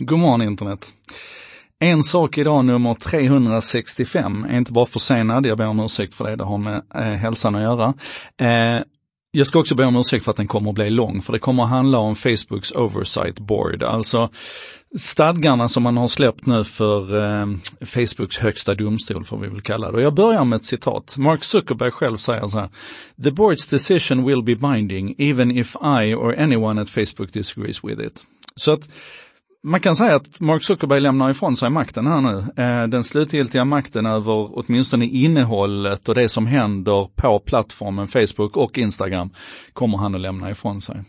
God morgon internet. En sak idag nummer 365 är inte bara försenad, jag ber om ursäkt för det, det har med eh, hälsan att göra. Eh, jag ska också be om ursäkt för att den kommer att bli lång, för det kommer att handla om Facebooks oversight board, alltså stadgarna som man har släppt nu för eh, Facebooks högsta domstol får vi väl kalla det. Och jag börjar med ett citat. Mark Zuckerberg själv säger så här. The board's decision will be binding even if I or anyone at Facebook disagrees with it. Så att man kan säga att Mark Zuckerberg lämnar ifrån sig makten här nu. Eh, den slutgiltiga makten över åtminstone innehållet och det som händer på plattformen Facebook och Instagram kommer han att lämna ifrån sig.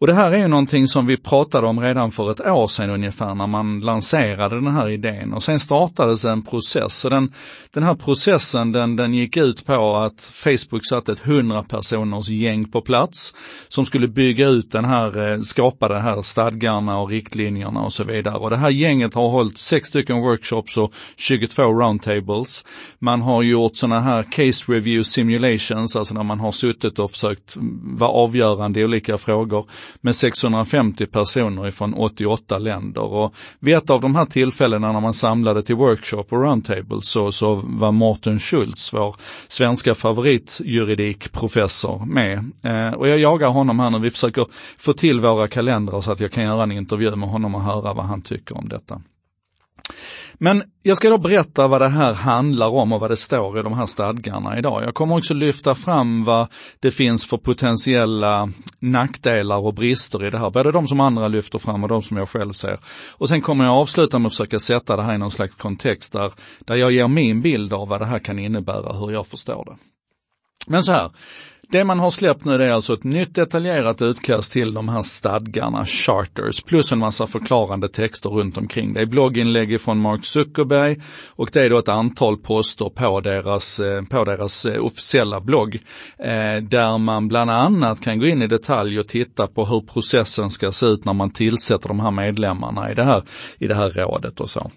Och det här är ju någonting som vi pratade om redan för ett år sedan ungefär när man lanserade den här idén och sen startades en process. Så den, den här processen den, den gick ut på att Facebook satte ett 100 personers gäng på plats som skulle bygga ut den här, eh, skapa de här stadgarna och riktlinjerna och så vidare. Och det här gänget har hållit sex stycken workshops och 22 roundtables. Man har gjort sådana här case review simulations, alltså när man har suttit och försökt mm, vara avgörande i olika frågor med 650 personer ifrån 88 länder. Och vid ett av de här tillfällena när man samlade till workshop och roundtable så, så var Morten Schultz, vår svenska favoritjuridikprofessor med. Eh, och jag jagar honom här nu, vi försöker få till våra kalendrar så att jag kan göra en intervju med honom och höra vad han tycker om detta. Men jag ska då berätta vad det här handlar om och vad det står i de här stadgarna idag. Jag kommer också lyfta fram vad det finns för potentiella nackdelar och brister i det här. Både de som andra lyfter fram och de som jag själv ser. Och sen kommer jag avsluta med att försöka sätta det här i någon slags kontext där, där jag ger min bild av vad det här kan innebära, hur jag förstår det. Men så här, det man har släppt nu det är alltså ett nytt detaljerat utkast till de här stadgarna, charters, plus en massa förklarande texter runt omkring. Det är blogginlägg från Mark Zuckerberg och det är då ett antal poster på deras, eh, på deras eh, officiella blogg. Eh, där man bland annat kan gå in i detalj och titta på hur processen ska se ut när man tillsätter de här medlemmarna i det här, i det här rådet och så.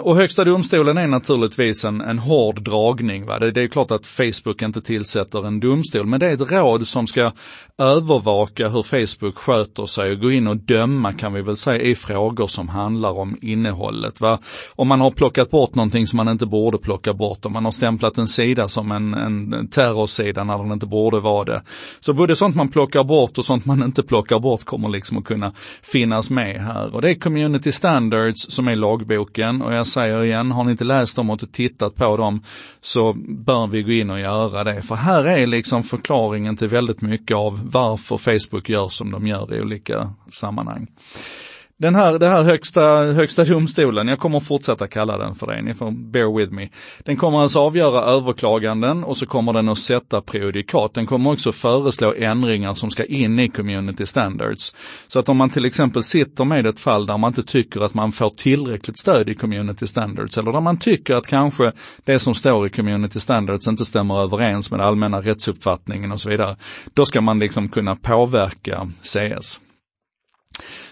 Och högsta domstolen är naturligtvis en, en hård dragning. Va? Det, det är klart att Facebook inte tillsätter en domstol domstol, men det är ett råd som ska övervaka hur Facebook sköter sig och gå in och döma kan vi väl säga i frågor som handlar om innehållet. Va? Om man har plockat bort någonting som man inte borde plocka bort, om man har stämplat en sida som en, en terrorsida när den inte borde vara det. Så både sånt man plockar bort och sånt man inte plockar bort kommer liksom att kunna finnas med här. Och det är Community Standards som är lagboken och jag säger igen, har ni inte läst dem och inte tittat på dem så bör vi gå in och göra det. För här är liksom förklaringen till väldigt mycket av varför Facebook gör som de gör i olika sammanhang. Den här, det här högsta, högsta domstolen, jag kommer fortsätta kalla den för det, ni får bear with me. Den kommer alltså avgöra överklaganden och så kommer den att sätta prejudikat. Den kommer också föreslå ändringar som ska in i community standards. Så att om man till exempel sitter med ett fall där man inte tycker att man får tillräckligt stöd i community standards eller där man tycker att kanske det som står i community standards inte stämmer överens med allmänna rättsuppfattningen och så vidare. Då ska man liksom kunna påverka CS.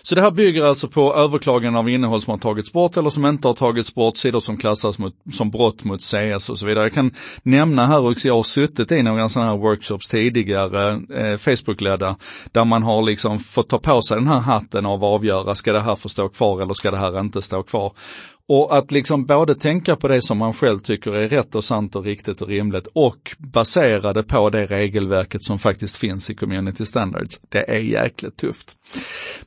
Så det här bygger alltså på överklaganden av innehåll som har tagits bort eller som inte har tagits bort, sidor som klassas mot, som brott mot CS och så vidare. Jag kan nämna här också, jag har suttit i några sådana här workshops tidigare, eh, Facebookledda, där man har liksom fått ta på sig den här hatten av att avgöra, ska det här få stå kvar eller ska det här inte stå kvar? Och att liksom både tänka på det som man själv tycker är rätt och sant och riktigt och rimligt och basera det på det regelverket som faktiskt finns i Community Standards. Det är jäkligt tufft.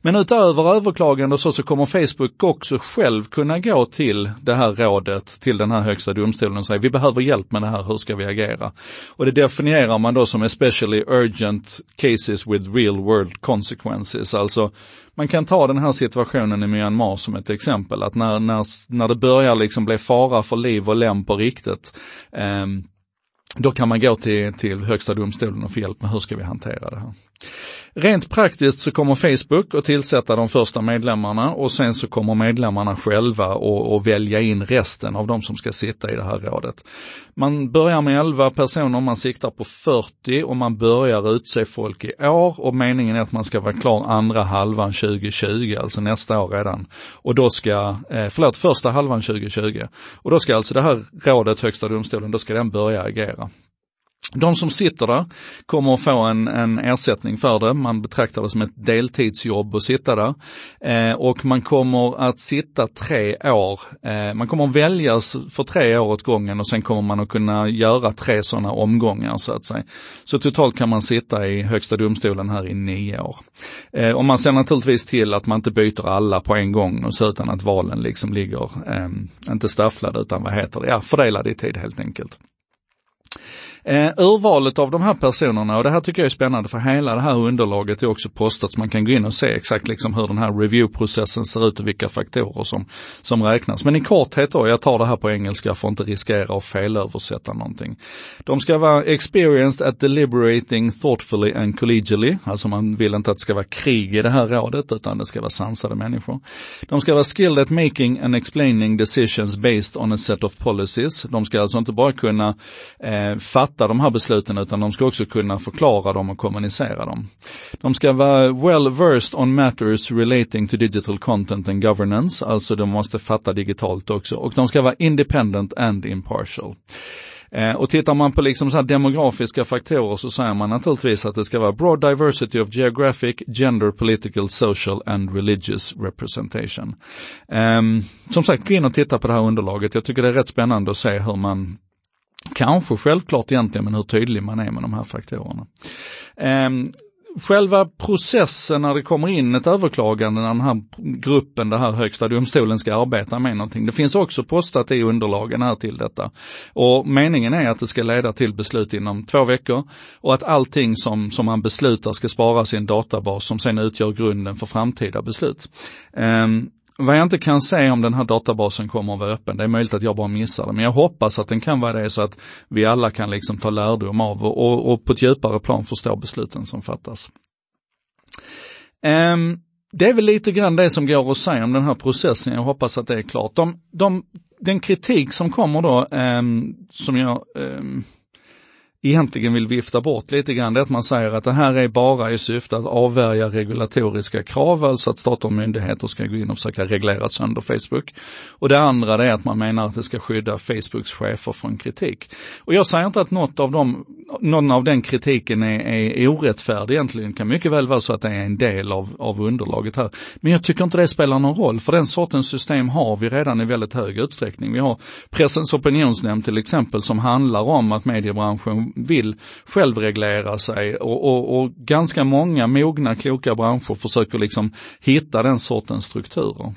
Men utöver överklagande och så, så kommer Facebook också själv kunna gå till det här rådet, till den här högsta domstolen och säga vi behöver hjälp med det här, hur ska vi agera? Och det definierar man då som especially urgent cases with real world consequences, alltså man kan ta den här situationen i Myanmar som ett exempel, att när, när, när det börjar liksom bli fara för liv och lem på riktigt, eh, då kan man gå till, till högsta domstolen och få hjälp med hur ska vi hantera det här. Rent praktiskt så kommer Facebook att tillsätta de första medlemmarna och sen så kommer medlemmarna själva att välja in resten av de som ska sitta i det här rådet. Man börjar med 11 personer, man siktar på 40 och man börjar utse folk i år och meningen är att man ska vara klar andra halvan 2020, alltså nästa år redan. Och då ska, eh, förlåt, första halvan 2020. Och då ska alltså det här rådet, högsta domstolen, då ska den börja agera de som sitter där kommer att få en, en ersättning för det. Man betraktar det som ett deltidsjobb att sitta där. Eh, och man kommer att sitta tre år. Eh, man kommer att väljas för tre år åt gången och sen kommer man att kunna göra tre sådana omgångar så att säga. Så totalt kan man sitta i högsta domstolen här i nio år. Eh, och man ser naturligtvis till att man inte byter alla på en gång och så utan att valen liksom ligger, eh, inte stafflade utan vad heter det, ja fördelade i tid helt enkelt. Eh, urvalet av de här personerna, och det här tycker jag är spännande för hela det här underlaget är också postat så man kan gå in och se exakt liksom hur den här reviewprocessen ser ut och vilka faktorer som, som räknas. Men i korthet då, jag tar det här på engelska för att inte riskera att felöversätta någonting. De ska vara experienced at deliberating thoughtfully and collegially, alltså man vill inte att det ska vara krig i det här rådet utan det ska vara sansade människor. De ska vara skilled at making and explaining decisions based on a set of policies. De ska alltså inte bara kunna eh, fatta fatta de här besluten utan de ska också kunna förklara dem och kommunicera dem. De ska vara well versed on matters relating to digital content and governance, alltså de måste fatta digitalt också och de ska vara independent and impartial. Eh, och tittar man på liksom så demografiska faktorer så säger man naturligtvis att det ska vara broad diversity of geographic, gender, political, social and religious representation. Um, som sagt, gå in och titta på det här underlaget. Jag tycker det är rätt spännande att se hur man Kanske självklart egentligen, men hur tydlig man är med de här faktorerna. Ehm, själva processen när det kommer in ett överklagande, när den här gruppen, det här högsta domstolen ska arbeta med någonting. Det finns också postat i underlagen här till detta. Och meningen är att det ska leda till beslut inom två veckor och att allting som, som man beslutar ska sparas i en databas som sen utgör grunden för framtida beslut. Um, vad jag inte kan säga om den här databasen kommer att vara öppen, det är möjligt att jag bara missar det, men jag hoppas att den kan vara det så att vi alla kan liksom ta lärdom av och, och, och på ett djupare plan förstå besluten som fattas. Um, det är väl lite grann det som går att säga om den här processen, jag hoppas att det är klart. De, de, den kritik som kommer då, um, som jag um, egentligen vill vifta bort lite grann, det är att man säger att det här är bara i syfte att avvärja regulatoriska krav, alltså att stater och myndigheter ska gå in och försöka reglera sönder Facebook. Och det andra det är att man menar att det ska skydda Facebooks chefer från kritik. Och jag säger inte att något av dem, någon av den kritiken är, är orättfärdig egentligen, det kan mycket väl vara så att det är en del av, av underlaget här. Men jag tycker inte det spelar någon roll, för den sortens system har vi redan i väldigt hög utsträckning. Vi har Pressens opinionsnämnd till exempel som handlar om att mediebranschen vill självreglera sig och, och, och ganska många mogna, kloka branscher försöker liksom hitta den sortens strukturer.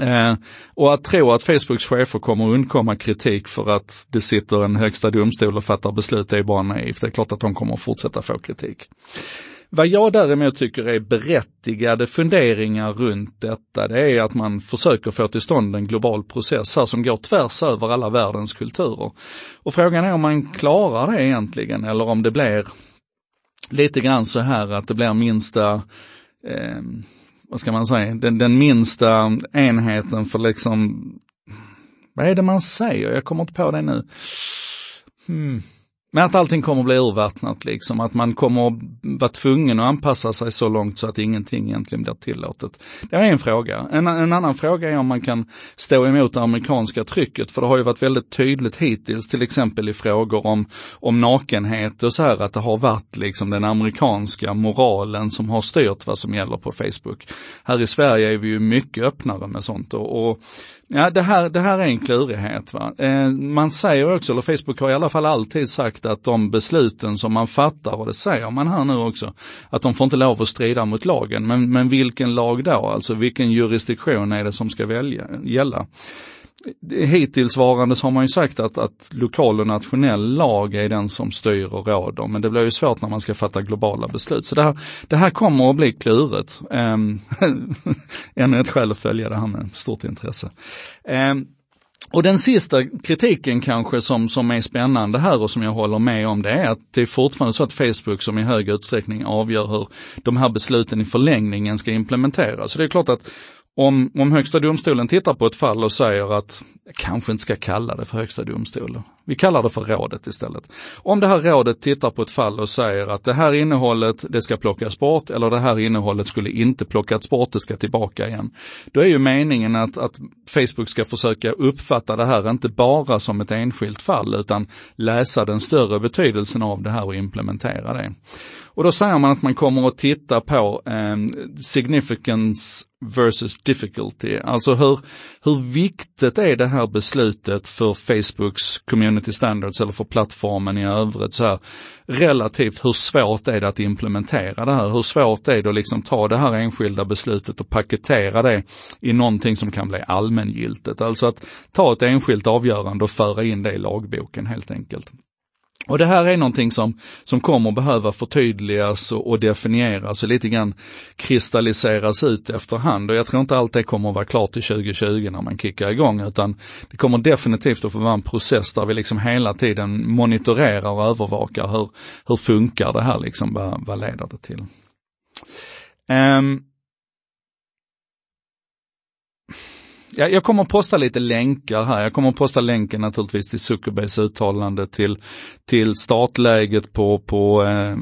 Eh, och att tro att Facebooks chefer kommer undkomma kritik för att det sitter en högsta domstol och fattar beslut är bara naivt. Det är klart att de kommer fortsätta få kritik. Vad jag däremot tycker är berättigade funderingar runt detta, det är att man försöker få till stånd en global process här som går tvärs över alla världens kulturer. Och frågan är om man klarar det egentligen eller om det blir lite grann så här att det blir minsta eh, vad ska man säga, den, den minsta enheten för liksom, vad är det man säger? Jag kommer inte på det nu. Hmm. Men att allting kommer att bli urvattnat liksom, att man kommer att vara tvungen att anpassa sig så långt så att ingenting egentligen blir tillåtet. Det är en fråga. En, en annan fråga är om man kan stå emot det amerikanska trycket, för det har ju varit väldigt tydligt hittills, till exempel i frågor om, om nakenhet och så här, att det har varit liksom den amerikanska moralen som har styrt vad som gäller på Facebook. Här i Sverige är vi ju mycket öppnare med sånt och, och Ja, det här, det här är en klurighet. Va? Eh, man säger också, eller Facebook har i alla fall alltid sagt sagt att de besluten som man fattar, och det säger man här nu också, att de får inte lov att strida mot lagen. Men, men vilken lag då? Alltså vilken jurisdiktion är det som ska välja, gälla? Hittillsvarande så har man ju sagt att, att lokal och nationell lag är den som styr och råder, men det blir ju svårt när man ska fatta globala beslut. Så det här, det här kommer att bli klurigt. Ehm, ännu ett skäl att följa det här med stort intresse. Ehm, och den sista kritiken kanske som, som är spännande här och som jag håller med om det är att det är fortfarande så att Facebook som i hög utsträckning avgör hur de här besluten i förlängningen ska implementeras. Så det är klart att om, om högsta domstolen tittar på ett fall och säger att, jag kanske inte ska kalla det för högsta domstolen, vi kallar det för rådet istället. Om det här rådet tittar på ett fall och säger att det här innehållet, det ska plockas bort eller det här innehållet skulle inte plockats bort, det ska tillbaka igen. Då är ju meningen att, att Facebook ska försöka uppfatta det här inte bara som ett enskilt fall utan läsa den större betydelsen av det här och implementera det. Och då säger man att man kommer att titta på eh, significance versus difficulty. Alltså hur, hur viktigt är det här beslutet för Facebooks community standards eller för plattformen i övrigt så här relativt hur svårt är det att implementera det här? Hur svårt är det att liksom ta det här enskilda beslutet och paketera det i någonting som kan bli allmängiltigt? Alltså att ta ett enskilt avgörande och föra in det i lagboken helt enkelt. Och det här är någonting som, som kommer behöva förtydligas och, och definieras och lite grann kristalliseras ut efterhand. Och jag tror inte allt det kommer att vara klart till 2020 när man kickar igång, utan det kommer definitivt att få vara en process där vi liksom hela tiden monitorerar och övervakar hur, hur funkar det här liksom, vad, vad leder det till? Um, jag, jag kommer att posta lite länkar här. Jag kommer att posta länken naturligtvis till Zuckerbergs uttalande till, till startläget på, på eh,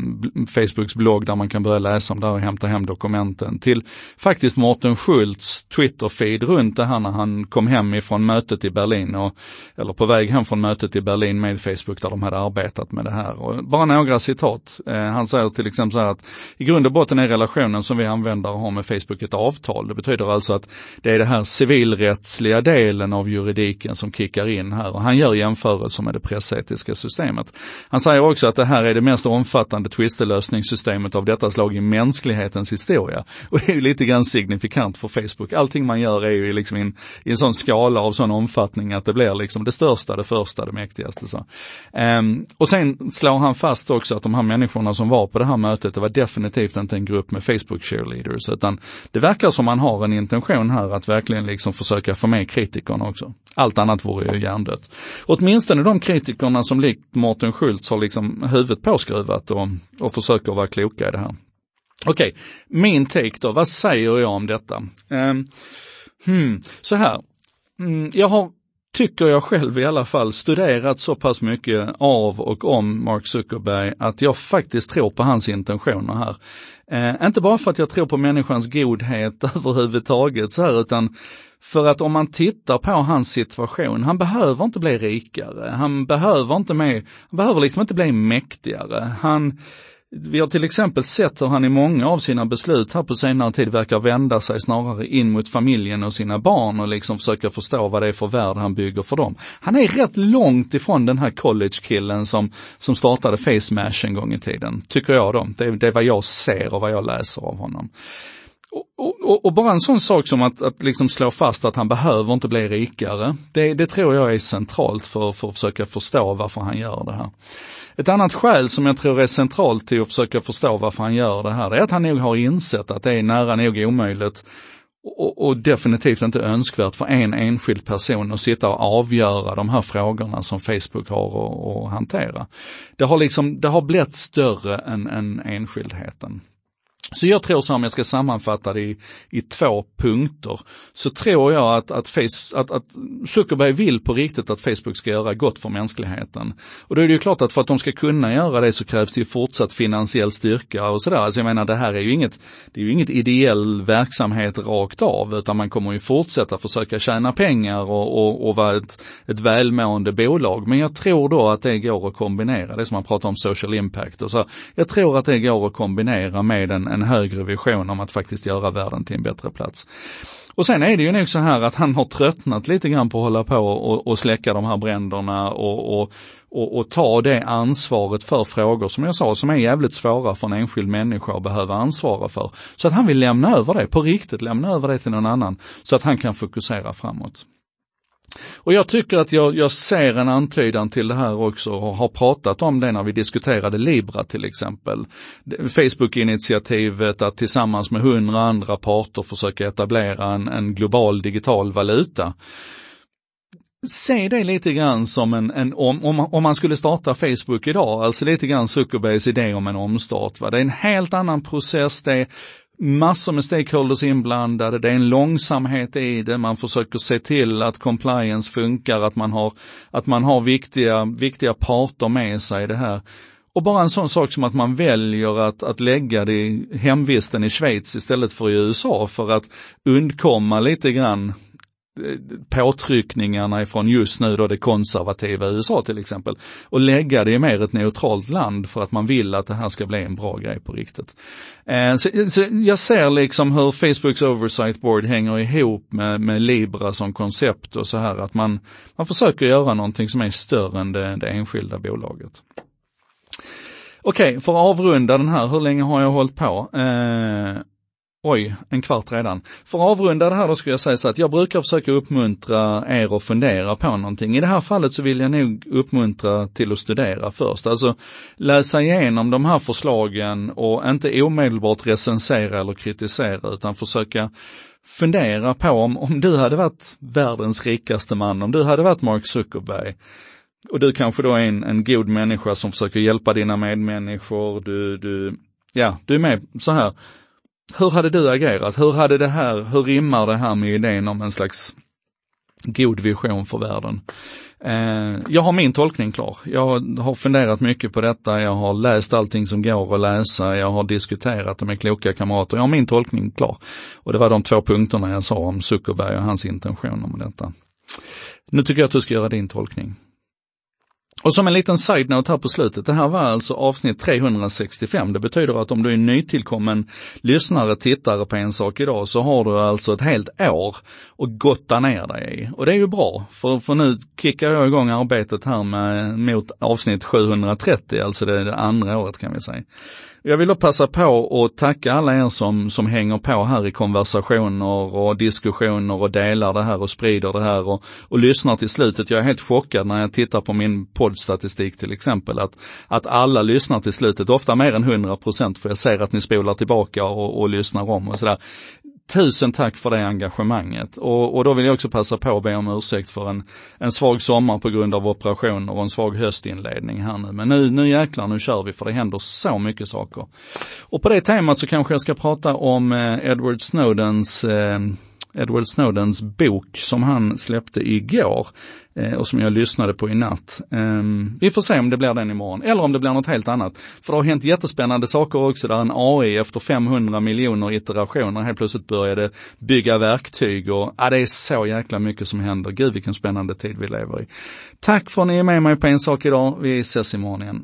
Facebooks blogg där man kan börja läsa om det här och hämta hem dokumenten. Till faktiskt Mårten Schultz Twitter-feed runt det här när han kom hem ifrån mötet i Berlin och, eller på väg hem från mötet i Berlin med Facebook där de hade arbetat med det här. Och bara några citat. Eh, han säger till exempel så här att i grund och botten är relationen som vi användare har med Facebook ett avtal. Det betyder alltså att det är det här civil civilrättsliga delen av juridiken som kickar in här och han gör jämförelser med det pressetiska systemet. Han säger också att det här är det mest omfattande tvistelösningssystemet av detta slag i mänsklighetens historia. Och det är ju lite grann signifikant för Facebook. Allting man gör är ju liksom in, i en sån skala av sån omfattning att det blir liksom det största, det första, det mäktigaste. Så. Um, och sen slår han fast också att de här människorna som var på det här mötet, det var definitivt inte en grupp med Facebook cheerleaders, utan det verkar som man har en intention här att verkligen liksom försöka försöka få med kritikerna också. Allt annat vore ju hjärndött. Åtminstone de kritikerna som likt Martin Schultz har liksom huvudet påskruvat och, och försöker vara kloka i det här. Okej, okay. min take då, vad säger jag om detta? Um, hmm, så här, mm, jag har tycker jag själv i alla fall, studerat så pass mycket av och om Mark Zuckerberg att jag faktiskt tror på hans intentioner här. Eh, inte bara för att jag tror på människans godhet överhuvudtaget så här, utan för att om man tittar på hans situation, han behöver inte bli rikare, han behöver inte mer, han behöver liksom inte bli mäktigare. Han, vi har till exempel sett hur han i många av sina beslut här på senare tid verkar vända sig snarare in mot familjen och sina barn och liksom försöka förstå vad det är för värld han bygger för dem. Han är rätt långt ifrån den här college-killen som, som startade FaceMash en gång i tiden, tycker jag då. Det, det är vad jag ser och vad jag läser av honom. Och, och, och, bara en sån sak som att, att liksom slå fast att han behöver inte bli rikare, det, det tror jag är centralt för, för att försöka förstå varför han gör det här. Ett annat skäl som jag tror är centralt till att försöka förstå varför han gör det här, det är att han nog har insett att det är nära nog omöjligt och, och, definitivt inte önskvärt för en enskild person att sitta och avgöra de här frågorna som Facebook har att, hantera. Det har liksom, det har blivit större än, än enskildheten. Så jag tror så om jag ska sammanfatta det i, i två punkter, så tror jag att, att, face, att, att Zuckerberg vill på riktigt att Facebook ska göra gott för mänskligheten. Och då är det ju klart att för att de ska kunna göra det så krävs det ju fortsatt finansiell styrka och sådär. Alltså jag menar det här är ju inget, det är ju inget ideell verksamhet rakt av, utan man kommer ju fortsätta försöka tjäna pengar och, och, och vara ett, ett välmående bolag. Men jag tror då att det går att kombinera, det som man pratar om social impact och så. Jag tror att det går att kombinera med en, en högre vision om att faktiskt göra världen till en bättre plats. Och sen är det ju nog så här att han har tröttnat lite grann på att hålla på och, och släcka de här bränderna och, och, och, och, ta det ansvaret för frågor som jag sa, som är jävligt svåra för en enskild människa att behöva ansvara för. Så att han vill lämna över det, på riktigt lämna över det till någon annan, så att han kan fokusera framåt. Och jag tycker att jag, jag ser en antydan till det här också och har pratat om det när vi diskuterade Libra till exempel. Facebook-initiativet att tillsammans med hundra andra parter försöka etablera en, en global digital valuta se det lite grann som en, en om, om, om, man skulle starta Facebook idag, alltså lite grann Zuckerbergs idé om en omstart. Va? Det är en helt annan process, det är massor med stakeholders inblandade, det är en långsamhet i det, man försöker se till att compliance funkar, att man har, att man har viktiga, viktiga parter med sig i det här. Och bara en sån sak som att man väljer att, att lägga det i hemvisten i Schweiz istället för i USA för att undkomma lite grann påtryckningarna ifrån just nu då det konservativa USA till exempel och lägga det i mer ett neutralt land för att man vill att det här ska bli en bra grej på riktigt. Eh, så, så jag ser liksom hur Facebooks oversight board hänger ihop med, med Libra som koncept och så här att man, man försöker göra någonting som är större än det, det enskilda bolaget. Okej, okay, för att avrunda den här, hur länge har jag hållit på? Eh, Oj, en kvart redan. För att avrunda det här då skulle jag säga så att jag brukar försöka uppmuntra er att fundera på någonting. I det här fallet så vill jag nog uppmuntra till att studera först. Alltså läsa igenom de här förslagen och inte omedelbart recensera eller kritisera utan försöka fundera på om, om du hade varit världens rikaste man, om du hade varit Mark Zuckerberg, och du kanske då är en, en god människa som försöker hjälpa dina medmänniskor, du, du, ja, du är med så här hur hade du agerat? Hur hade det här, hur rimmar det här med idén om en slags god vision för världen? Eh, jag har min tolkning klar. Jag har funderat mycket på detta, jag har läst allting som går att läsa, jag har diskuterat det med kloka kamrater. Jag har min tolkning klar. Och det var de två punkterna jag sa om Zuckerberg och hans intentioner med detta. Nu tycker jag att du ska göra din tolkning. Och som en liten side-note här på slutet, det här var alltså avsnitt 365. Det betyder att om du är nytillkommen lyssnare, tittare på en sak idag så har du alltså ett helt år att gotta ner dig i. Och det är ju bra, för, för nu kickar jag igång arbetet här med, mot avsnitt 730, alltså det, det andra året kan vi säga. Jag vill då passa på att tacka alla er som, som hänger på här i konversationer och diskussioner och delar det här och sprider det här och, och lyssnar till slutet. Jag är helt chockad när jag tittar på min poddstatistik till exempel, att, att alla lyssnar till slutet, ofta mer än 100 procent, för jag ser att ni spolar tillbaka och, och lyssnar om och sådär. Tusen tack för det engagemanget och, och då vill jag också passa på att be om ursäkt för en, en svag sommar på grund av operationer och en svag höstinledning här nu. Men nu, nu jäklar, nu kör vi för det händer så mycket saker. Och på det temat så kanske jag ska prata om eh, Edward Snowdens eh, Edward Snowdens bok som han släppte igår eh, och som jag lyssnade på i natt. Ehm, vi får se om det blir den imorgon eller om det blir något helt annat. För det har hänt jättespännande saker också där en AI efter 500 miljoner iterationer helt plötsligt började bygga verktyg och ja, det är så jäkla mycket som händer. Gud vilken spännande tid vi lever i. Tack för att ni är med mig på en sak idag. Vi ses imorgon igen.